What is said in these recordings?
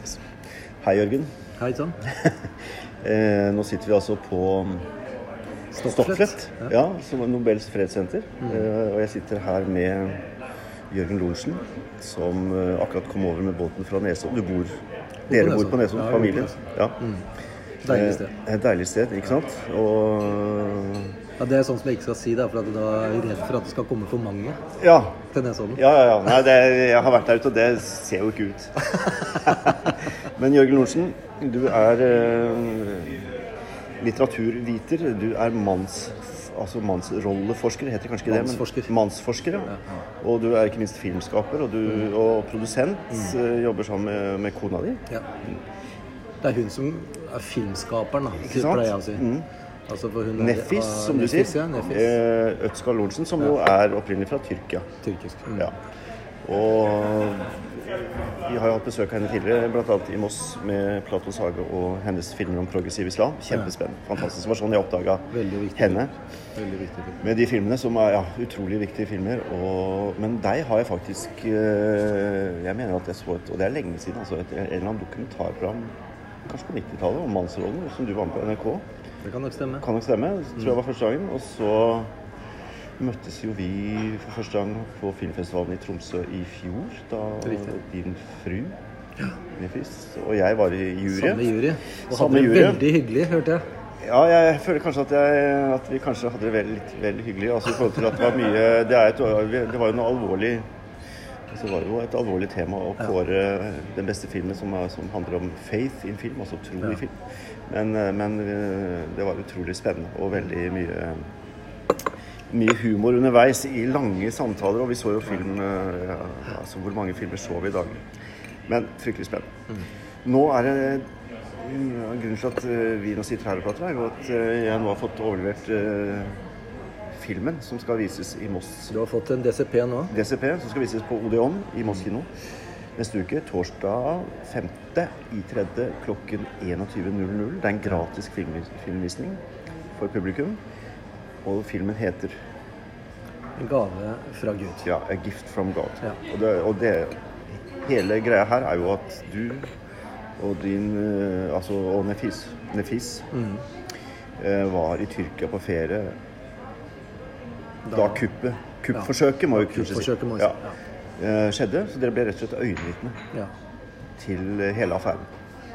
yes. Hei, Jørgen. Hei sann. Eh, nå sitter vi altså på Stokflett, Ja. ja, som er Nobels fredssenter. Eh, og jeg sitter her med Jørgen Lorentzen, som eh, akkurat kom over med båten fra Nesodden. Du bor Dere bor på Nesodden, familien? Ja. Mm. Deilig sted. Eh, Et deilig sted, ikke sant? Og Ja, det er sånn som jeg ikke skal si, da, for at du er redd for at det skal komme for mange Ja. til Nesodden. Ja, ja, ja. Nei, det, jeg har vært der ute, og det ser jo ikke ut. Men Jørgen Lorentzen, du er eh, litteraturviter. Du er manns, altså mannsrolleforsker, heter det kanskje ikke det? men- Mannsforsker. Ja. Og du er ikke minst filmskaper og, du, og produsent. Mm. Jobber sammen med, med kona di. Ja. Det er hun som er filmskaperen, da, pleier jeg å si. Mm. Altså hun er- Nefis, ah, som du sier. Ja. Eh, Øtzgal Lorentzen, som jo er opprinnelig fra Tyrkia. Tyrkisk. Mm. Ja. Og vi har jo hatt besøk av henne tidligere, bl.a. i Moss med Platons hage og hennes filmer om progressiv islam. Kjempespennende. Fantastisk. Det var sånn jeg oppdaga henne. Veldig viktig. Med de filmene som er ja, utrolig viktige filmer. Og, men deg har jeg faktisk eh, Jeg mener at jeg så et Og det er lenge siden. altså et, En eller annen dokumentarprogram kanskje på 90-tallet om mannsrollen som du var med på NRK. Det kan nok stemme. Kan nok stemme. Tror jeg var første gangen. Og så møttes jo vi for første gang på filmfestivalen i Tromsø i fjor. Da Riktig. din fru Nefis og jeg var i jury. Samme jury. Og hadde det veldig hyggelig, hørte jeg. Ja, jeg føler kanskje at, jeg, at vi kanskje hadde det vel, litt vel hyggelig. Altså i forhold til at det var mye Det, er et, det var jo noe alvorlig altså, Det var jo et alvorlig tema å kåre den beste filmen som, er, som handler om faith in film, altså tro Ja. i film. Men, men eh, det var utrolig spennende og veldig mye mye humor underveis i lange samtaler, og vi så jo film eh, ja, altså Hvor mange filmer så vi i dag? Men fryktelig spennende. Nå er det ja, Grunnen til at eh, vi nå sitter her og prater, er jo at eh, jeg nå har fått overlevert eh, filmen som skal vises i Moss Du har fått en DCP nå. DCP, som skal vises på Odeon i Moss kino neste uke. Torsdag 5. i 3. klokken 21.00. Det er en gratis filmvis filmvisning for publikum. Og filmen heter En gave fra Gud. ja, 'A Gift from God'. Ja. Og, det, og det hele greia her er jo at du og din eh, Altså og Nefis, Nefis Mm. eh, var i Tyrkia på ferie da, kuppet Kuppforsøket, må vi kanskje si. Si, eh, skjedde. Så dere ble rett og slett øyenvitne Ja. til eh, hele affæren.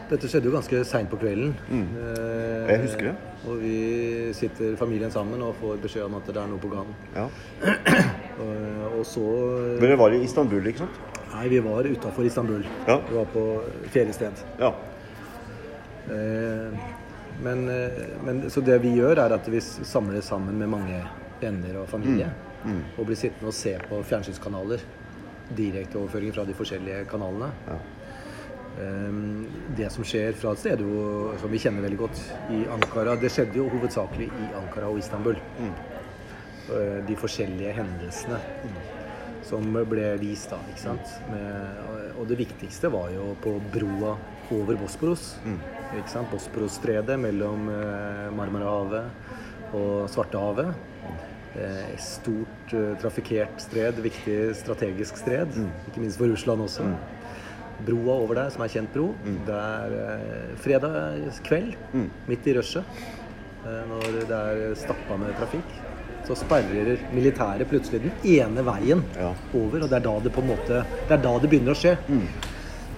Dette skjedde jo ganske seint på kvelden. Mm. Jeg husker det. Og vi sitter familien sammen og får beskjed om at det er noe på gang. Ja. Og, og så Dere var i Istanbul, ikke sant? Nei, vi var utafor Istanbul. Ja. Vi var på feriested. Ja. Eh, men, eh, men, så det vi gjør, er at vi samles sammen med mange venner og familie. Mm. Og blir sittende og se på fjernsynskanaler. Direkteoverføringer fra de forskjellige kanalene. Ja. Um, det som skjer fra et sted jo, som vi kjenner veldig godt, i Ankara Det skjedde jo hovedsakelig i Ankara og Istanbul. Eh, De forskjellige hendelsene som ble vist da, ikke sant. Med, og det viktigste var jo på broa over Bosporos. Ikke sant? Bosporosstredet mellom eh, Marmarahavet og Svartehavet. Eh, stort eh, trafikkert stred, viktig strategisk stred. Ikke minst for Russland også. Broa over der, som er kjent bro, det er eh, fredag kveld, midt i rushet, eh, når det er stappa med trafikk, så sperrer militæret plutselig den ene veien Ja. over, og det er da det på en måte Det er da det begynner å skje.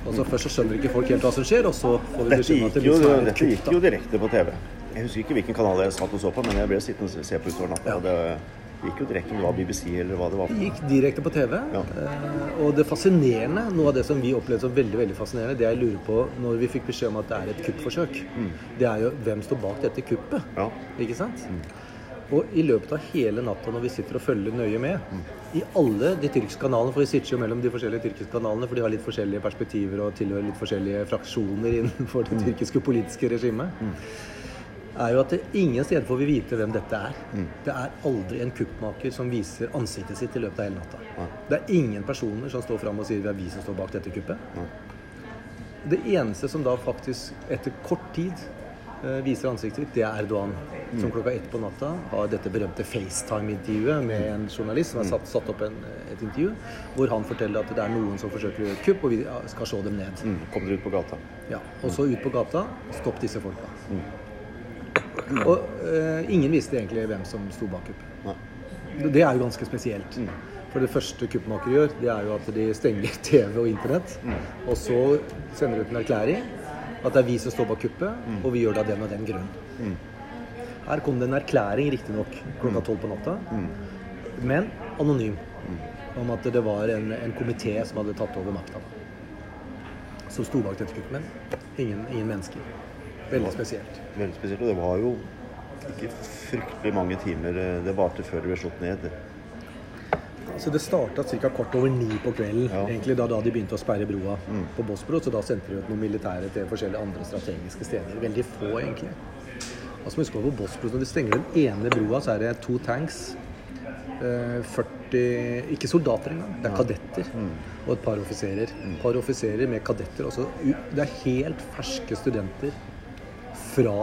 Og så Først så skjønner ikke folk helt hva som skjer, og så får vi beskjed om at det blir vil være dette gikk jo direkte på TV. Jeg husker ikke hvilken kanal jeg satt og så på, men jeg ble sittende og se på utover natta. Ja. Det gikk jo direkte om det var BBC eller hva det var. Det gikk direkte på TV. Ja. eh, Og det fascinerende, noe av det som vi opplevde som veldig veldig fascinerende, det jeg lurer på når vi fikk beskjed om at det er et kuppforsøk, det er jo hvem står bak dette kuppet. Ja. Ikke sant? Og i løpet av hele natta når vi sitter og følger nøye med, i alle de tyrkiske kanalene, for vi sitter jo mellom de forskjellige tyrkiske kanalene, for de har litt forskjellige perspektiver og tilhører litt forskjellige fraksjoner innenfor det tyrkiske politiske regimet, er jo at det ingen steder får vi vite hvem dette er. Det er aldri en kuppmaker som viser ansiktet sitt i løpet av hele natta. Det er ingen personer som står fram og sier det er vi som står bak dette kuppet. Det eneste som da faktisk etter kort tid eh, viser ansiktet sitt, det er Erdogan. Som klokka ett på natta har dette berømte FaceTime-intervjuet med en journalist som har satt, satt opp en, et intervju hvor han forteller at det er noen som forsøker å gjøre et kupp, og vi skal slå dem ned. Mm. Kom dere ut på gata? Ja, Og så ut på gata. Stopp disse folka. Og uh, ingen visste egentlig hvem som sto bak kuppet. Det er jo ganske spesielt. For det første kuppmakere gjør, det er jo at de stenger TV og Internett. Og så sender de ut en erklæring at det er vi som står bak kuppet, og vi gjør det av den og den grunn. Her kom det en erklæring, riktignok klokka tolv på natta, men anonym. Om at det var en, en komité som hadde tatt over makta. Som sto bak dette kuppet. Men ingen, ingen mennesker. Veldig spesielt. Veldig spesielt. Og det var jo ikke fryktelig mange timer eh, det varte før det ble slått ned. Så det starta ca. kvart over ni på kvelden. Ja. egentlig da, da de begynte å sperre broa på Bosporo. Så da sendte de ut noen militære til forskjellige andre strategiske steder. Veldig få, egentlig. Altså, husk på Bosporo, Når de stenger den ene broa, så er det to tanks. eh, 40 Ikke soldater engang. Det er kadetter. Og et par offiserer. Et par offiserer med kadetter. Også, det er helt ferske studenter fra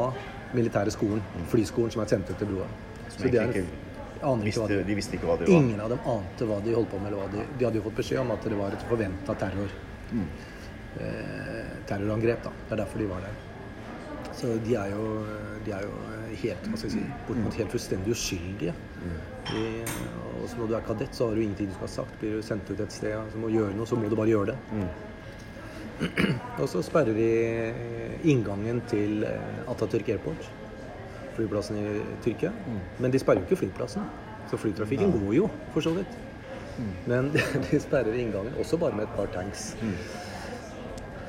militære skolen, flyskolen, som er sendt ut til broa. Så egentlig er- Visste, det de visste ikke hva det var. Ingen av dem ante hva de holdt på med. De, de hadde jo fått beskjed om at det var et forventa terror. Eh, terrorangrep, da. Det er derfor de var der. Så de er jo, de er jo helt hva skal jeg si, bortimot helt fullstendig uskyldige. De, og så når du er kadett, så har du ingenting du skal ha sagt. Blir du sendt ut et sted så må du gjøre noe, så må du bare gjøre det. Og så sperrer de inngangen til eh, Atatürk Airport, flyplassen i Tyrkia. Men de sperrer jo ikke flyplassen, så flytrafikken går jo, for så vidt. Men de sperrer inngangen, også bare med et par tanks.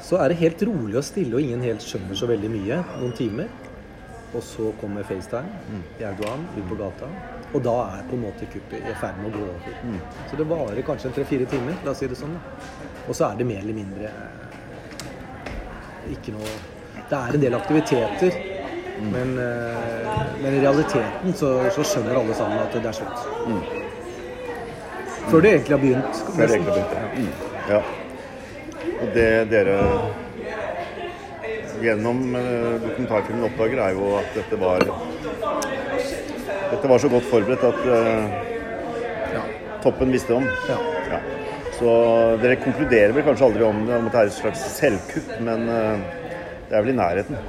Så er det helt rolig og stille, og ingen helt skjønner så veldig mye. Noen timer. Og så kommer FaceTime i Erdogan ut på gata. Og da er på en måte kuppet i ferd med å gå over. Så det varer kanskje en tre-fire timer, la oss si det sånn. da. Og så er det mer eller mindre eh, ikke noe Det er en del aktiviteter, men, eh, men i realiteten så, så skjønner alle sammen at det er slutt. Før det egentlig har begynt. Før det egentlig har Mm. Ja. Og det dere gjennom eh, dokumentarfilmen oppdager, er jo at dette var Dette var så godt forberedt at uh, Ja. toppen visste om. Ja. Så dere konkluderer vel kanskje aldri om det, om det er et slags selvkupp, men eh, det er vel i nærheten.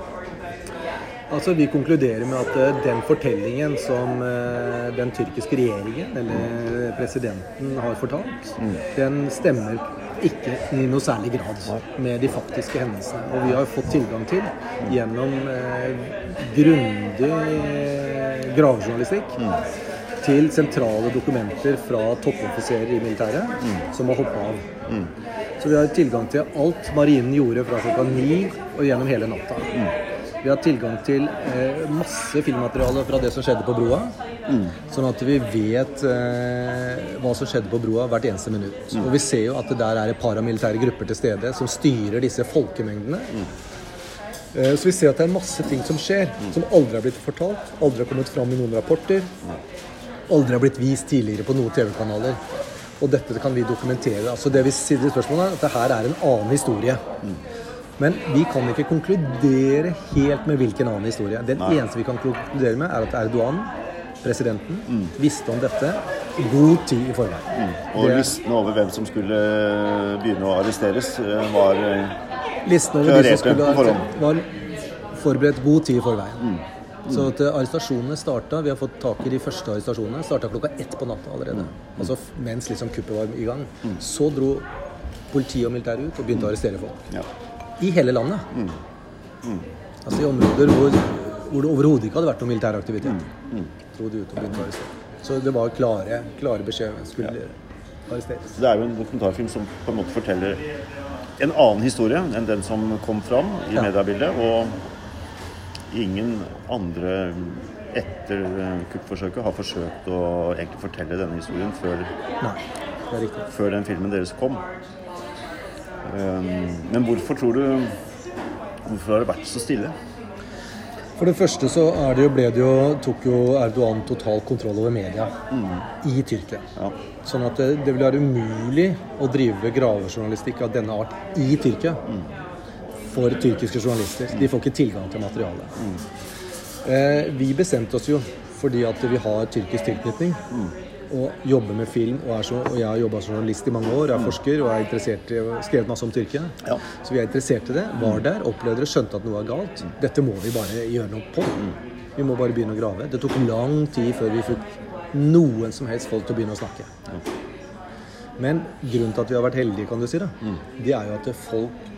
Altså, Vi konkluderer med at eh, den fortellingen som eh, den tyrkiske regjeringen eller presidenten har fortalt, den stemmer ikke i noe særlig grad med de faktiske hendelsene. Og vi har fått tilgang til gjennom eh, grundig eh, gravejournalistikk til sentrale dokumenter fra toppoffiserer i militæret som har hoppa av. Så vi har tilgang til alt marinen gjorde fra klokka ni og gjennom hele natta. Vi har tilgang til eh, masse filmmateriale fra det som skjedde på broa. Sånn at vi vet eh, hva som skjedde på broa hvert eneste minutt. Og vi ser jo at det der er et paramilitære grupper til stede som styrer disse folkemengdene. Eh, så vi ser at det er masse ting som skjer, som aldri har blitt fortalt, aldri har kommet fram i noen rapporter. Aldri har blitt vist tidligere på noen TV-kanaler. Og dette kan vi dokumentere. Altså det vi sier i spørsmålet er at det her er en annen historie. Men vi kan ikke konkludere helt med hvilken annen historie. Den eneste vi kan konkludere med, er at Erdogan, presidenten, visste om dette i god tid i forveien. Og Det- listen over hvem som skulle begynne å arresteres, eh, var eh, Listen over de som skulle var forberedt god tid i forveien. Så at eh, arrestasjonene starta Vi har fått tak i de første arrestasjonene. Starta klokka ett på natta allerede. Altså mens liksom kuppet var i gang. Så dro politiet og militæret ut og begynte å arrestere folk. ja. I hele landet. Altså i områder hvor, hvor det overhodet ikke hadde vært noen militær aktivitet. Dro de ut og begynte å arrestere. Så det var klare, klare beskjeder. Skulle arresteres. Så det er jo en dokumentarfilm som på en måte forteller en annen historie enn den som kom fram i Ja. mediebildet. Og ingen andre etter eh, kuppforsøket har forsøkt å egentlig fortelle denne historien før, Nei, før den filmen deres kom. Um, Men hvorfor tror du Hvorfor har det vært så stille? For det første så er det jo, det jo, tok jo Erdogan total kontroll over media i Tyrkia. Ja. Sånn at det, det vil være umulig å drive gravejournalistikk av denne art i Tyrkia. For tyrkiske journalister. De får ikke tilgang til materialet. Eh, vi bestemte oss jo fordi at vi har tyrkisk tilknytning. Og jobber med film, og, er så, og jeg har jobba som journalist i mange år, og er forsker og er interessert i, skrevet masse om Tyrkia. Ja. Så vi er interessert i det. Var der, opplevde det, skjønte at noe er galt. Dette må vi bare gjøre noe på. Vi må bare begynne å grave. Det tok lang tid før vi fikk noen som helst folk til å begynne å snakke. Men grunnen til at vi har vært heldige, kan du si, da, det er jo at folk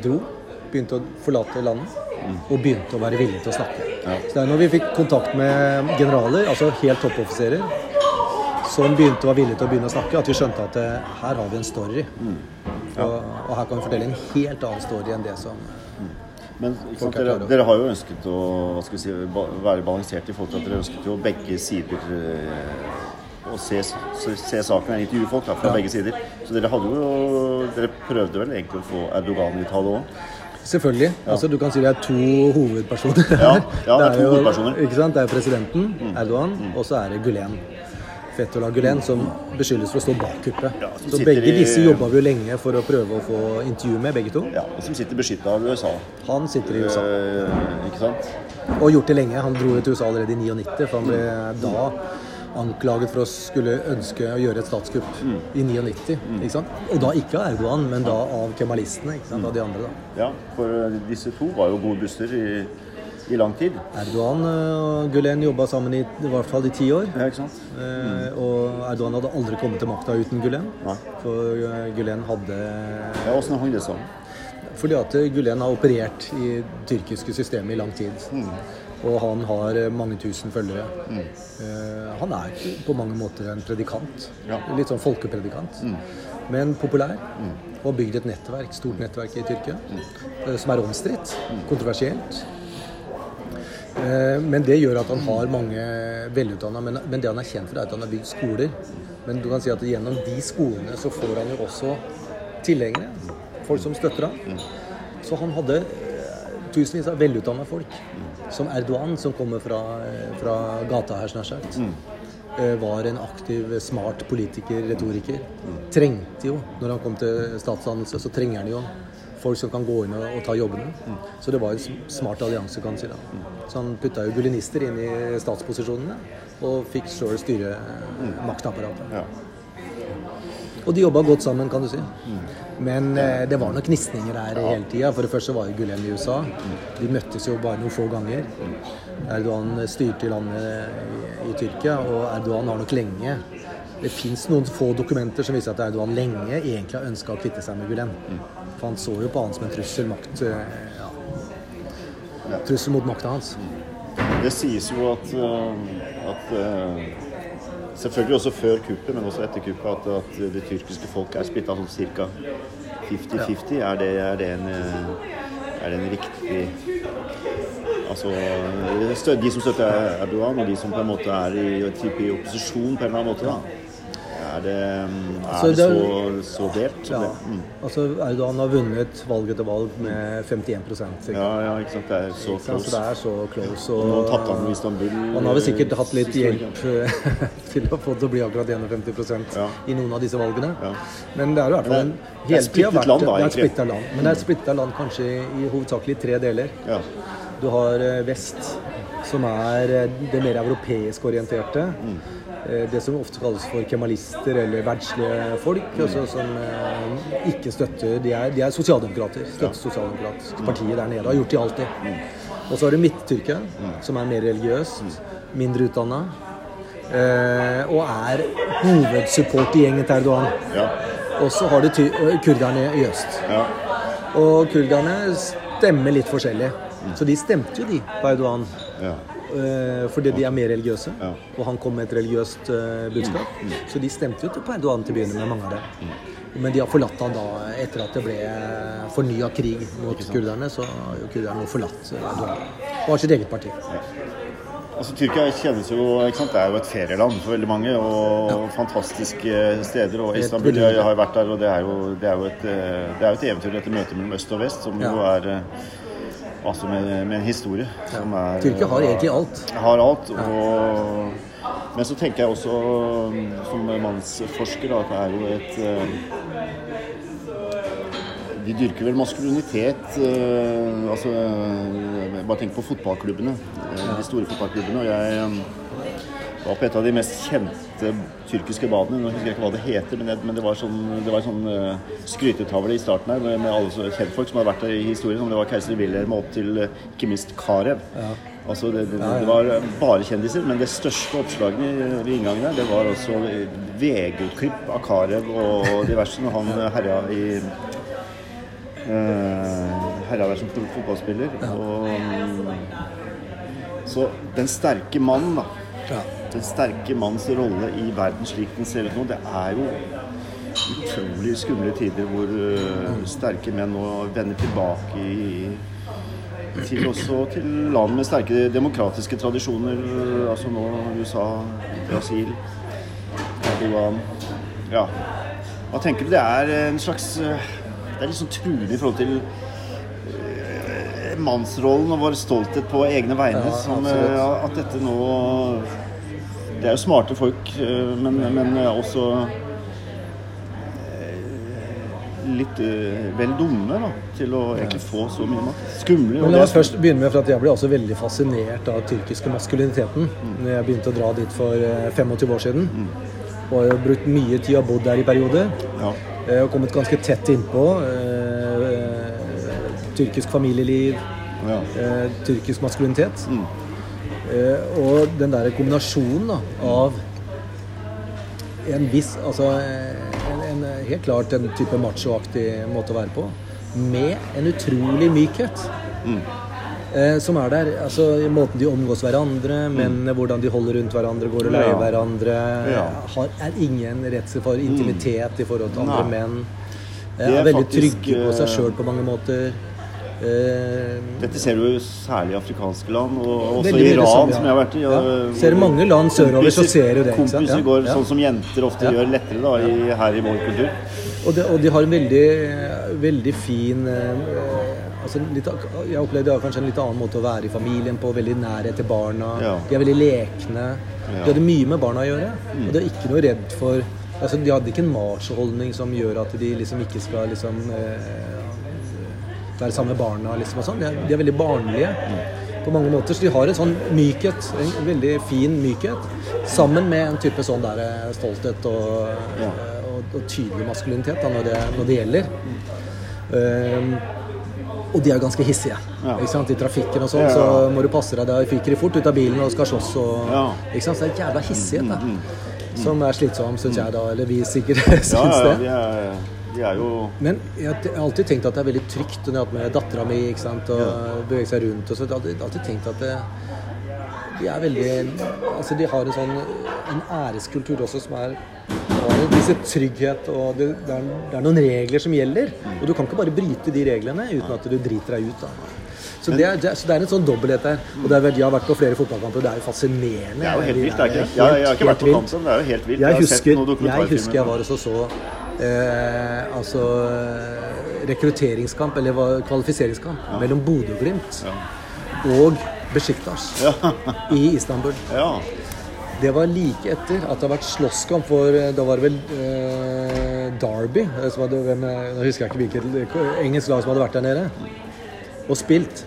dro, begynte å forlate landet, og begynte å være villige til å snakke. Så det er når vi fikk kontakt med generaler, altså helt toppoffiserer, som begynte å være villige til å begynne å snakke, at vi skjønte at eh, her har vi en story. Og, og her kan vi fortelle en helt annen story enn det som Men ikke sant, er dere, dere har jo ønsket å si, være balansert i forhold til at dere ønsket jo begge sider eh, å se, se, se saken og intervjue folk da, fra Ja. begge sider. Så dere hadde jo Dere prøvde vel egentlig å få Erdogan i tale òg? Selvfølgelig. Altså, du kan si det er to hovedpersoner. Ja, ja, det er to hovedpersoner. Mm. Ikke sant? Det er presidenten, Erdogan, og så er det Gulen. Fetullah Gulen, som beskyldes for å stå bak kuppet. Ja, så begge i- disse jobba vi jo lenge for å prøve å få intervju med, begge to. Ja, og som sitter beskytta av USA. Han sitter i USA. Eh, ikke sant? Og gjort det lenge. Han dro ut til USA allerede i 99, for han ble da anklaget for å skulle ønske å gjøre et statskupp Mm. i 99. Ikke sant? Og da ikke av Erdogan, men da av kemalistene. Ikke sant? Av de andre, da. Ja, for eh, disse to var jo gode busser i, i lang tid. Erdogan og Gulen jobba sammen i, i hvert fall i ti år. Ja, ikke sant? Eh, Og Erdogan hadde aldri kommet til makta uten Gulen. Nei. For eh, Gulen hadde Ja, Åssen hang det sammen? Fordi at Gulen har operert i det tyrkiske systemet i lang tid. Og han har eh, mange tusen følgere. Eh, Han er på mange måter en predikant. Ja. Litt sånn folkepredikant. Men populær. Og har bygd et nettverk, stort nettverk i Tyrkia. eh, Som er omstridt. Kontroversielt. Eh, Men det gjør at han har mange velutdanna men, men det han er kjent for, er at han har bygd skoler. Men du kan si at gjennom de skolene så får han jo også tilhengere. Folk som støtter ham. Så han hadde tusenvis av velutdanna folk. Som Erdogan, som kommer fra, eh, fra gata her, snart sagt. mm. Var en aktiv, smart politiker, retoriker. Trengte jo, når han kom til statsdannelse, så trenger han jo folk som kan gå inn og, og ta jobbene. Så det var en smart allianse, kan si. da. Så han putta jo gulenister inn i statsposisjonene, og fikk sjøl styre eh, maktapparatet. Ja. Og de jobba godt sammen, kan du si. Men eh, det var noen gnisninger her hele tida. For det første var jo Gulen i USA. De møttes jo bare noen få ganger. Erdogan styrte landet i, i Tyrkia, og Erdogan har nok lenge Det fins noen få dokumenter som viser at Erdogan lenge egentlig har ønska å kvitte seg med Gulen. For han så jo på han som en trussel, makt, eh, ja. trussel mot makta hans. Det sies jo at, eh, at eh, Selvfølgelig også før kuppet, men også etter kuppet, at, at det tyrkiske folk er splitta sånn ca. 50-50. Er, det, er, det en, eh, er det en riktig Altså De som støtter Erdogan, og de som på en måte er i, i opposisjon på en eller annen måte, da. Er det, er Altså, det det så, så delt? Ja. det? Mm. Altså, Erdogan har vunnet valg etter valg med 51% sikkert. Ja, ja, ikke sant. Det er så close. det er så close. Og, Og, tapte han jo Istanbul. han har vel sikkert hatt litt hjelp eh, til å få det å bli akkurat 51 Ja. i noen av disse valgene. Ja. Men det er jo i hvert fall hele tida vært land, da, det er et splitta land. Men det er et splitta land kanskje i hovedsakelig tre deler. Ja. Du har eh, vest, som er eh, det mer europeisk orienterte. Mm. Eh, Det som ofte kalles for kemalister eller verdslige folk. Mm. Altså som eh, ikke støtter De er, de er sosialdemokrater. Støtter sosialdemokratiske partiet der nede. Har gjort det alltid. Mm. Og så har du Midt-Tyrkia, som er mer religiøst. Mindre utdanna. Eh, og er hovedsupportergjengen til Erdogan. Ja. Og så har du ty kurderne i øst. ja. Og kurderne stemmer litt forskjellig. Så de stemte jo, de, på Erdogan. ja. Eh, fordi de er mer religiøse. Ja. Og han kom med et religiøst eh, budskap. Så de stemte jo på Erdogan til å begynne med, mange av dem. Men de har forlatt han da etter at det ble fornya krig mot kurderne. Så har jo kurderne nå forlatt Erdogan. Og har sitt eget parti. Altså, Tyrkia kjennes jo, ikke sant? det er jo et ferieland for veldig mange, og fantastiske steder. og Istanbul jeg har jo vært der, og det er jo, det er jo, et, eh, det er et eventyr, dette møtet mellom øst og vest, som jo er eh, altså med, med en historie som er Tyrkia har egentlig alt. Har alt. Og, men så tenker jeg også, som mannsforsker, da, at det er jo et eh, de dyrker vel maskulinitet eh, altså, eh, Bare tenk på fotballklubbene. eh, De store fotballklubbene. Og jeg eh, var på et av de mest kjente tyrkiske badene. Nå husker jeg ikke hva det heter, men det, men det var sånn, det var sånn uh, skrytetavle i starten her med, med alle kjentfolk som hadde vært der i historien. Om det var keiser Wilhelm opp til uh, ikke minst Karev. Altså det, det, det var bare kjendiser, men det største oppslaget i- ved inngangen her, det var også VG-klipp av Karev og diverse når han eh, herja i uh, Herja der som fotballspiller. Og, mm, så den sterke mannen, da. Den sterke manns rolle i verden slik den ser ut nå, det er jo utrolig skumle tider hvor uh, sterke menn nå vender tilbake i til også til land med sterke demokratiske tradisjoner, altså nå USA, Brasil, Erdogan Ja. Hva tenker du? Det er en slags eh, Det er litt sånn truende i forhold til eh, mannsrollen og vår stolthet på egne vegne. Ja, som, eh, at dette nå Det er jo smarte folk, eh, men, men også eh, litt eh, vel dumme da, til å egentlig få så mye makt. Skumle. Men la oss først begynne med for at jeg ble også veldig fascinert av tyrkiske maskuliniteten når jeg begynte å dra dit for eh, 25 år siden. Og jeg har brukt mye tid og bodd der i perioder. Ja. Jeg har kommet ganske tett innpå. Eh, tyrkisk familieliv, Ja. eh, tyrkisk maskulinitet. Eh, og den der kombinasjonen da, av en viss Altså en, en, helt klart en type machoaktig måte å være på, med en utrolig mykhet. Eh, som er der. altså Måten de omgås hverandre, men hvordan de holder rundt hverandre, går og leier Ja. hverandre. Ja. Har, er ingen redsel for intimitet i forhold til andre Nei. menn. Eh, er er veldig faktisk, trygge på seg eh, sjøl på mange måter. Eh, Dette ser du særlig i afrikanske land, og også i Iran, som, ja. som jeg har vært i. Ja. Ser mange land sørover, så ser du det. Kompiser går sånn som jenter ofte gjør lettere da, i, her i vår kultur. Og, de, og de har en veldig, veldig fin eh, altså litt, Jeg opplevde de har kanskje en litt annen måte å være i familien på. Veldig nærhet til barna. De er veldig lekne. Mm. De hadde mye med barna å gjøre. Og de er ikke noe redd for altså De hadde ikke en machoholdning som gjør at de liksom ikke skal liksom eh, være sammen med barna. Liksom, sånn. de, er, de er veldig barnlige på mange måter. Så de har en sånn mykhet, en veldig fin mykhet, sammen med en type sånn der eh, stolthet og, Ja. og, og tydelig maskulinitet da, når, det, når det gjelder. Um, og de er ganske hissige. Ja. Ikke sant? I trafikken og sånn, Ja. så må du passe deg. Da fyker de fort ut av bilen og skal slåss. Og, Ja. Mm, ikke sant? Så det er jævla hissighet, da. Som er slitsom, syns jeg, da. Eller vi sikkert Ja, det. ja, det. ja, er, de er jo Men jeg har alltid tenkt at det er veldig trygt når jeg har hatt med dattera mi ikke sant, og beveger seg rundt. Og så jeg har alltid, alltid tenkt at det, de er veldig Altså, de har en sånn en æreskultur også som er disse trygghet, og det, det, er, det er noen regler som gjelder. Og du kan ikke bare bryte de reglene uten at du driter deg ut. da. Så det, er, det er- så det er en sånn dobbelthet der. Og det er jeg har vært på flere fotballkamper, det er jo fascinerende. Det er jo helt vilt, Ja, jeg har ikke vært på kamp det er jo helt vilt. Jeg husker, jeg husker jeg var og så så eh, altså eh, rekrutteringskamp, eller kvalifiseringskamp, kvalifiseringskamp, mellom Bodø-Glimt og Besjiktas i Istanbul. Ja. Det var like etter at det har vært slåsskamp for eh, Da var det vel eh, Derby eh, som hadde, hvem, eh, Nå husker jeg ikke hvilket eh, engelsk lag som hadde vært der nede. Og spilt.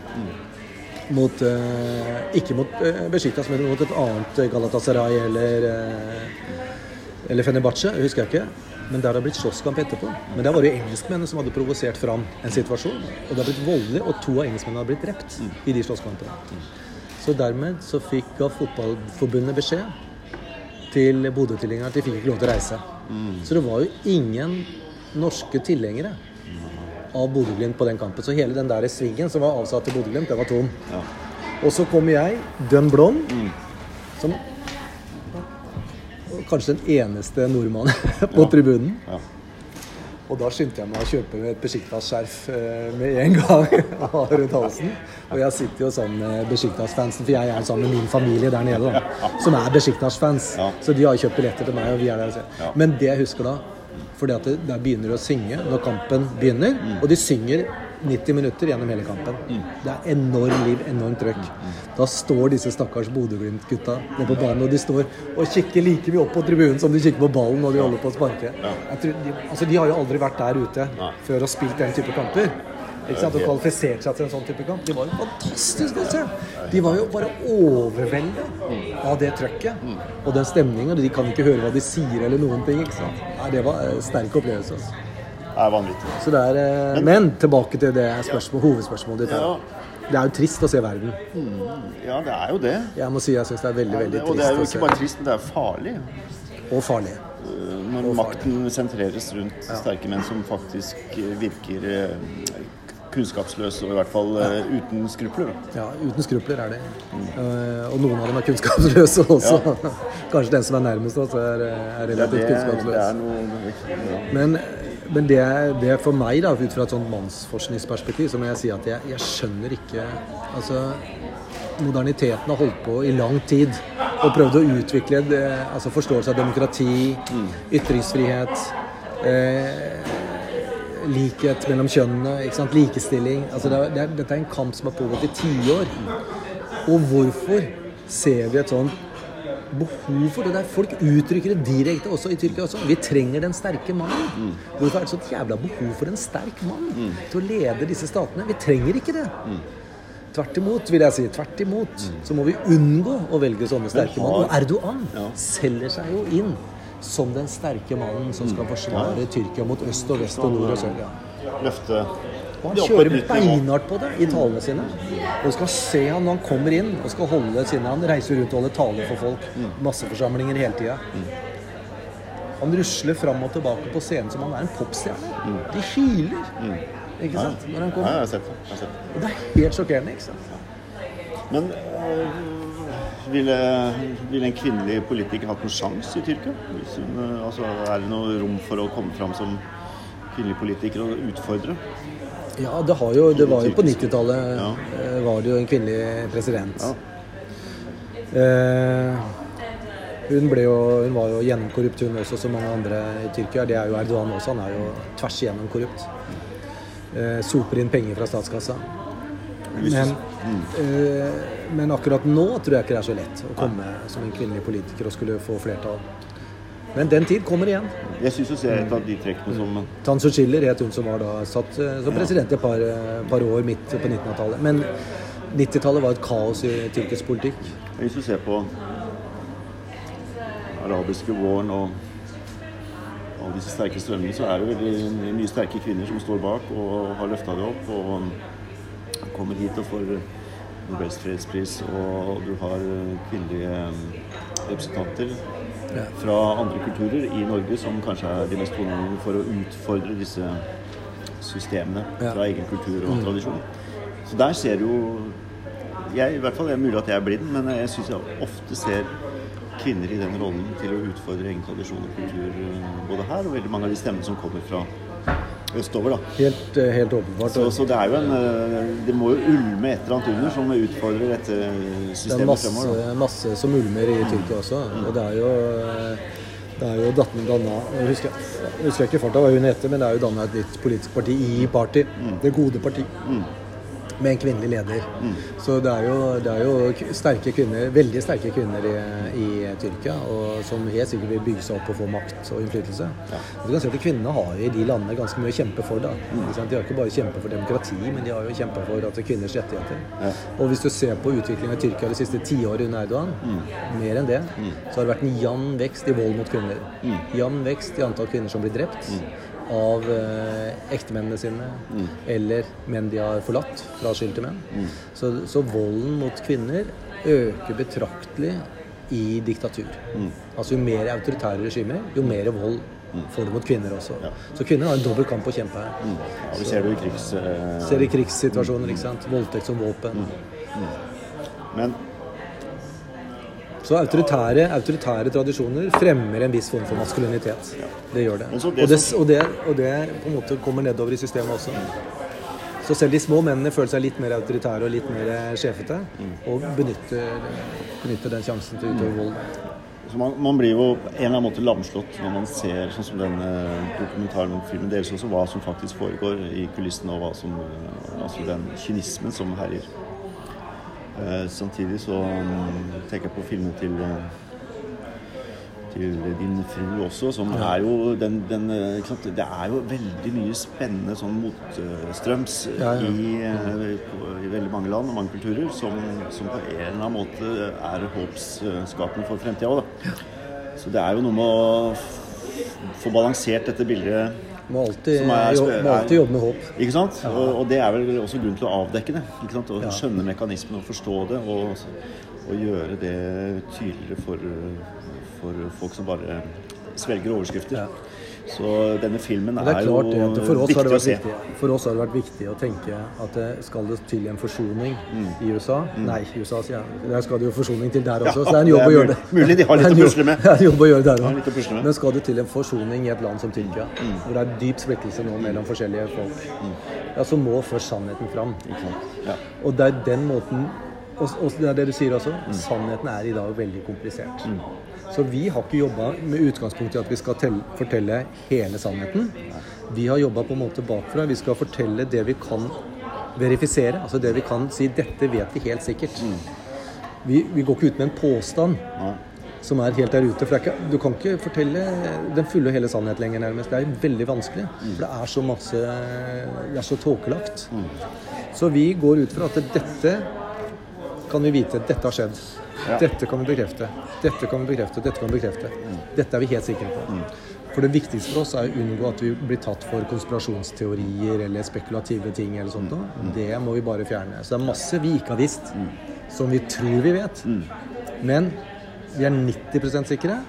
Mot eh, Ikke mot uh, Besjiktas, men mot et annet eh, Galatasaray eller eh, Eller Fenebache, husker jeg ikke. Men der har det blitt slåsskamp etterpå. Men der var det jo engelskmennene som hadde provosert fram en situasjon. Og det har blitt voldelig, og to av engelskmennene har blitt drept i de slåsskampene. Så dermed så fikk ga Fotballforbundet beskjed til Bodø-tilhengerne at de fikk ikke lov til å reise. Så det var jo ingen norske tilhengere av Bodø-Glimt på den kampen. Så hele den der svingen som var avsatt til Bodø-Glimt, den var tom. Og så kommer jeg, dønn blond, som kanskje den eneste nordmannen på tribunen. Ja. Og da skyndte jeg meg å kjøpe et Besjiktas-skjerf eh, med en gang rundt halsen. Og jeg sitter jo sammen med Besjiktas-fansen, for jeg er sammen med min familie der nede, da, som er Besjiktas-fans. Ja. Så de har kjøpt billetter til meg, og vi er der. og ser. Ja. Men det jeg husker da fordi at der begynner de å synge når kampen begynner. Og de synger 90 minutter gjennom hele kampen. Det er enorm liv, enormt trøkk. Da står disse stakkars Bodø-Glimt-gutta nede på banen, og de står og kikker like mye opp på tribunen som de kikker på ballen når de holder på å sparke. Jeg tror, de, altså, de har jo aldri vært der ute før og spilt den type kamper. Ikke sant? Og kvalifisert seg til en sånn type kamp. De var jo fantastisk å se! De var jo bare overveldet av det trøkket og den stemningen. De kan ikke høre hva de sier eller noen ting. ikke sant? Nei, det var en sterk opplevelse. Altså. Det er vanvittig. Så det er, eh, men tilbake til det spørsmål, hovedspørsmålet ditt. Ja. Det er jo trist å se verden. Ja, det er jo det. Jeg må si jeg syns det er veldig veldig trist. Og det er jo ikke bare trist, men det er farlig. Og farlig. Når Når makten sentreres rundt sterke menn som faktisk eh, virker eh, kunnskapsløse og i hvert fall eh, uten skrupler. Ja, uten skrupler er de. Uh, og noen av dem er kunnskapsløse også. Kanskje den som er nærmest oss, er, er relativt ja, det kunnskapsløs. er noe ja. Men, men det, det for meg, da, ut fra et sånt mannsforskningsperspektiv, så må jeg si at jeg, jeg skjønner ikke Altså, moderniteten har holdt på i lang tid og prøvd å utvikle det, altså forståelse av demokrati, ytringsfrihet, eh, likhet mellom kjønnene, ikke sant? likestilling. Altså, det er, det er, dette er en kamp som har pågått i tiår. Og hvorfor ser vi et sånt behov for det der. Folk uttrykker det direkte også i Tyrkia også. Vi trenger den sterke mannen. Hvorfor er det så et jævla behov for en sterk mann til å lede disse statene? Vi trenger ikke det. Tvert imot, vil jeg si. Tvert imot. Så må vi unngå å velge sånne sterke har- mann. Og Erdogan Ja. selger seg jo inn som den sterke mannen som skal forsvare Tyrkia mot øst og vest og nord og sør. Ja. Løfte Og han på kjører beinhardt på det i talene sine. Og du skal se han når han kommer inn og skal holde sine Han reiser rundt og holder taler for folk. Masseforsamlinger hele tida. Han rusler fram og tilbake på scenen som han er en popstjerne. De hyler. Ikke sant? Når han Ja, kommer. jeg har sett det. Jeg har sett det. Og det er helt sjokkerende. ikke sant? Men øh, ville, ville en kvinnelig politiker hatt en sjanse i Tyrkia? Øh, altså, er det noe rom for å komme fram som kvinnelig politiker og utfordre? Ja, det, har jo, det var jo på 90-tallet Ja. eh, var det jo en kvinnelig president. Ja. Eh, hun, ble jo, hun var jo gjennomkorrupt, hun også, som mange andre i Tyrkia. Det er jo Erdogan også. Han er jo tvers igjennom korrupt. Eh, soper inn penger fra statskassa. Men, eh, men akkurat nå tror jeg ikke det er så lett å komme som en kvinnelig politiker og skulle få flertall. Men den tid kommer igjen. Jeg syns jo ser et av de trekkene som Tansu Schiller het hun som var da satt eh, som president et par, eh, par år midt på 1900-tallet. Men 90-tallet var et kaos i tyrkisk politikk. Hvis du ser på arabiske våren og alle disse sterke strømmene, så er det veldig mye sterke kvinner som står bak og har løfta det opp. Og kommer hit og får Nobels fredspris, og du har kvinnelige representanter Ja. Fra andre kulturer i Norge som kanskje er de mest toneangivende for å utfordre disse systemene fra egen kultur og tradisjon. Så der ser du jo jeg, i hvert fall, Det er mulig at jeg er blind, men jeg syns jeg ofte ser kvinner i den rollen til å utfordre egen tradisjon og kultur eh, både her og veldig mange av de stemmene som kommer fra østover. da. Helt, eh, helt åpenbart. Så, så det er jo en eh, Det må jo ulme et eller annet under som utfordrer dette Det er systemet masse, fremover. da. masse som ulmer i Tyrkia også. Og det er jo det er jo danna Jeg husker, jeg husker ikke farta hva hun heter, men det er jo danna et nytt politisk parti i Party. Det gode parti. Med en kvinnelig leder. Så det er, jo, det er jo sterke kvinner, veldig sterke kvinner i, i Tyrkia, og som helt sikkert vil bygge seg opp og få makt og innflytelse. Og Du kan si at Kvinnene har i de landene ganske mye å kjempe for. da. Mm. De har ikke bare kjempet for demokrati, men de har jo kjempet for at det er kvinners rettigheter. Ja. Og hvis du ser på utviklingen i Tyrkia de siste tiåret under Erdogan, mer enn det, så har det vært en jevn vekst i vold mot kvinner. Jevn vekst i antall kvinner som blir drept av eh, ektemennene sine, eller menn de har forlatt fra skyld til menn. Så, så volden mot kvinner øker betraktelig i diktatur. Altså jo mer autoritære regimer, jo mer vold får du mot kvinner også. Så kvinner har en dobbel kamp å kjempe her. Ja, vi ser det i krigs... eh, Ser i krigssituasjoner, ikke sant. Voldtekt som våpen. Men Så autoritære, autoritære tradisjoner fremmer en viss form for maskulinitet. Det gjør det. Og det, og det, og det på en måte kommer nedover i systemet også. Så selv de små mennene føler seg litt mer autoritære og litt mer sjefete, og benytter, benytter den sjansen til å utøve vold. Så man, man blir jo på en eller annen måte lamslått når man ser sånn som denne dokumentaren om filmen deres også, hva som faktisk foregår i kulissene, og hva som, eh, altså den kynismen som herjer. Eh, samtidig så mm, tenker jeg på filmen til eh, til din fru også, som er jo den, den eh? Det er jo veldig mye spennende sånn motstrøms Ja, ja. I, eh, i veldig mange land og mange kulturer, som, som på en eller annen måte er håpsskapende for fremtida òg, da. Så det er jo noe med å få balansert dette bildet Må alltid, Som jo, må alltid jobbe med håp. ikke sant? Og, og det er vel også grunn til å avdekke det. ikke sant? Å Ja. skjønne mekanismen og forstå det. Og, og gjøre det tydeligere for, for folk som bare svelger overskrifter. Ja. Så denne filmen er, er klart jo det, for oss, har viktig det å se. viktig, for oss har det vært viktig å tenke at det skal det til en forsoning i USA Nei, i USA, sier jeg. Der skal det jo forsoning til der også, Mm. Ja, så det er en jobb er å gjøre det. mulig- de har litt å pusle med. Det er en jobb å gjøre der òg. Mm. Men skal det til en forsoning i et land som Tyrkia, hvor det er dyp splittelse nå mellom forskjellige folk, ja, så må først sannheten fram. Mm. Ja. Og det er den måten Og, og det er det du sier også. Mm. Sannheten er i dag veldig komplisert. Så vi har ikke jobba med utgangspunkt i at vi skal telle, fortelle hele sannheten. Vi har jobba på en måte bakfra. Vi skal fortelle det vi kan verifisere. Altså det vi kan si 'dette vet vi helt sikkert'. Mm. Vi, vi går ikke ut med en påstand Nei. som er helt der ute. For ikke, du kan ikke fortelle den fulle og hele sannhet lenger, nærmest. Det er veldig vanskelig. For det er så masse Det er så tåkelagt. Så vi går ut fra at dette kan vi vite. Dette har skjedd. Ja. Dette kan vi bekrefte. Dette kan vi bekrefte. Dette kan vi bekrefte. Dette er vi helt sikre på. For det viktigste for oss er å unngå at vi blir tatt for konspirasjonsteorier eller spekulative ting eller sånt. noe. Det må vi bare fjerne. Så det er masse vi ikke har visst, som vi tror vi vet. Men vi er 90% sikre,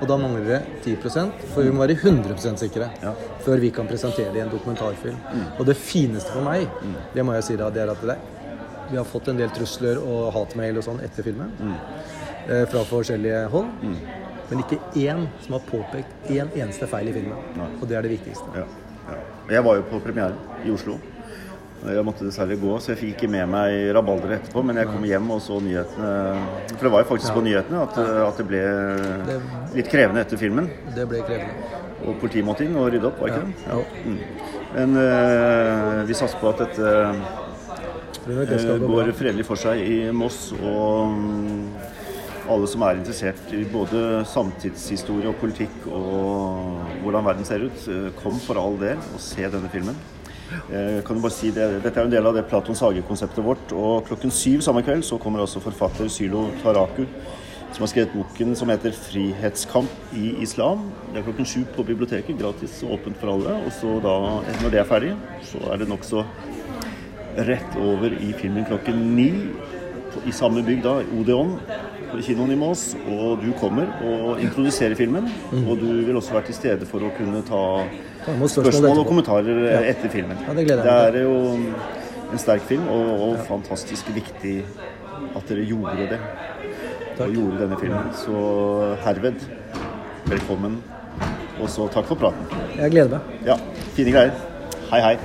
og da mangler det 10% for vi må være 100 sikre Ja. før vi kan presentere det i en dokumentarfilm. Og det fineste for meg, det må jeg si da, det er at det, vi har fått en del trusler og hatmail og sånn etter filmen. Eh, fra forskjellige hold. Men ikke én som har påpekt én eneste feil i filmen. Nei. Og det er det viktigste. Ja, ja. Jeg var jo på premieren i Oslo. Jeg måtte dessverre gå, så jeg fikk ikke med meg rabalderet etterpå. Men jeg kom hjem og så nyhetene. For det var jo faktisk på nyhetene at, at det ble litt krevende etter filmen. Det ble krevende. Og politiet måtte inn og rydde opp, var ikke det? Ja. Mm. Men eh, vi satser på at dette går fredelig for seg i Moss. Og alle som er interessert i både samtidshistorie og politikk og hvordan verden ser ut, eh, kom for all del og se denne filmen. Eh, kan du bare si det, Dette er en del av det Platons hage-konseptet vårt. Og klokken syv samme kveld så kommer altså forfatter Sylo Taraku, som har skrevet boken som heter 'Frihetskamp i islam'. Det er klokken sju på biblioteket, gratis og åpent for alle. Og så da, når det er ferdig, så er det nokså rett over i filmen klokken ni i samme bygg, da, Odeon, på kinoen i Mås. Og du kommer og introduserer filmen. Og du vil også være til stede for å kunne ta spørsmål spørsmål og kommentarer Ja. etter filmen. Ja, det Det er jo en sterk film, og, og fantastisk viktig at dere gjorde det. Takk. Og gjorde denne filmen. Så herved, velkommen. Og så takk for praten. Jeg gleder meg. Ja, fine greier. Hei, hei.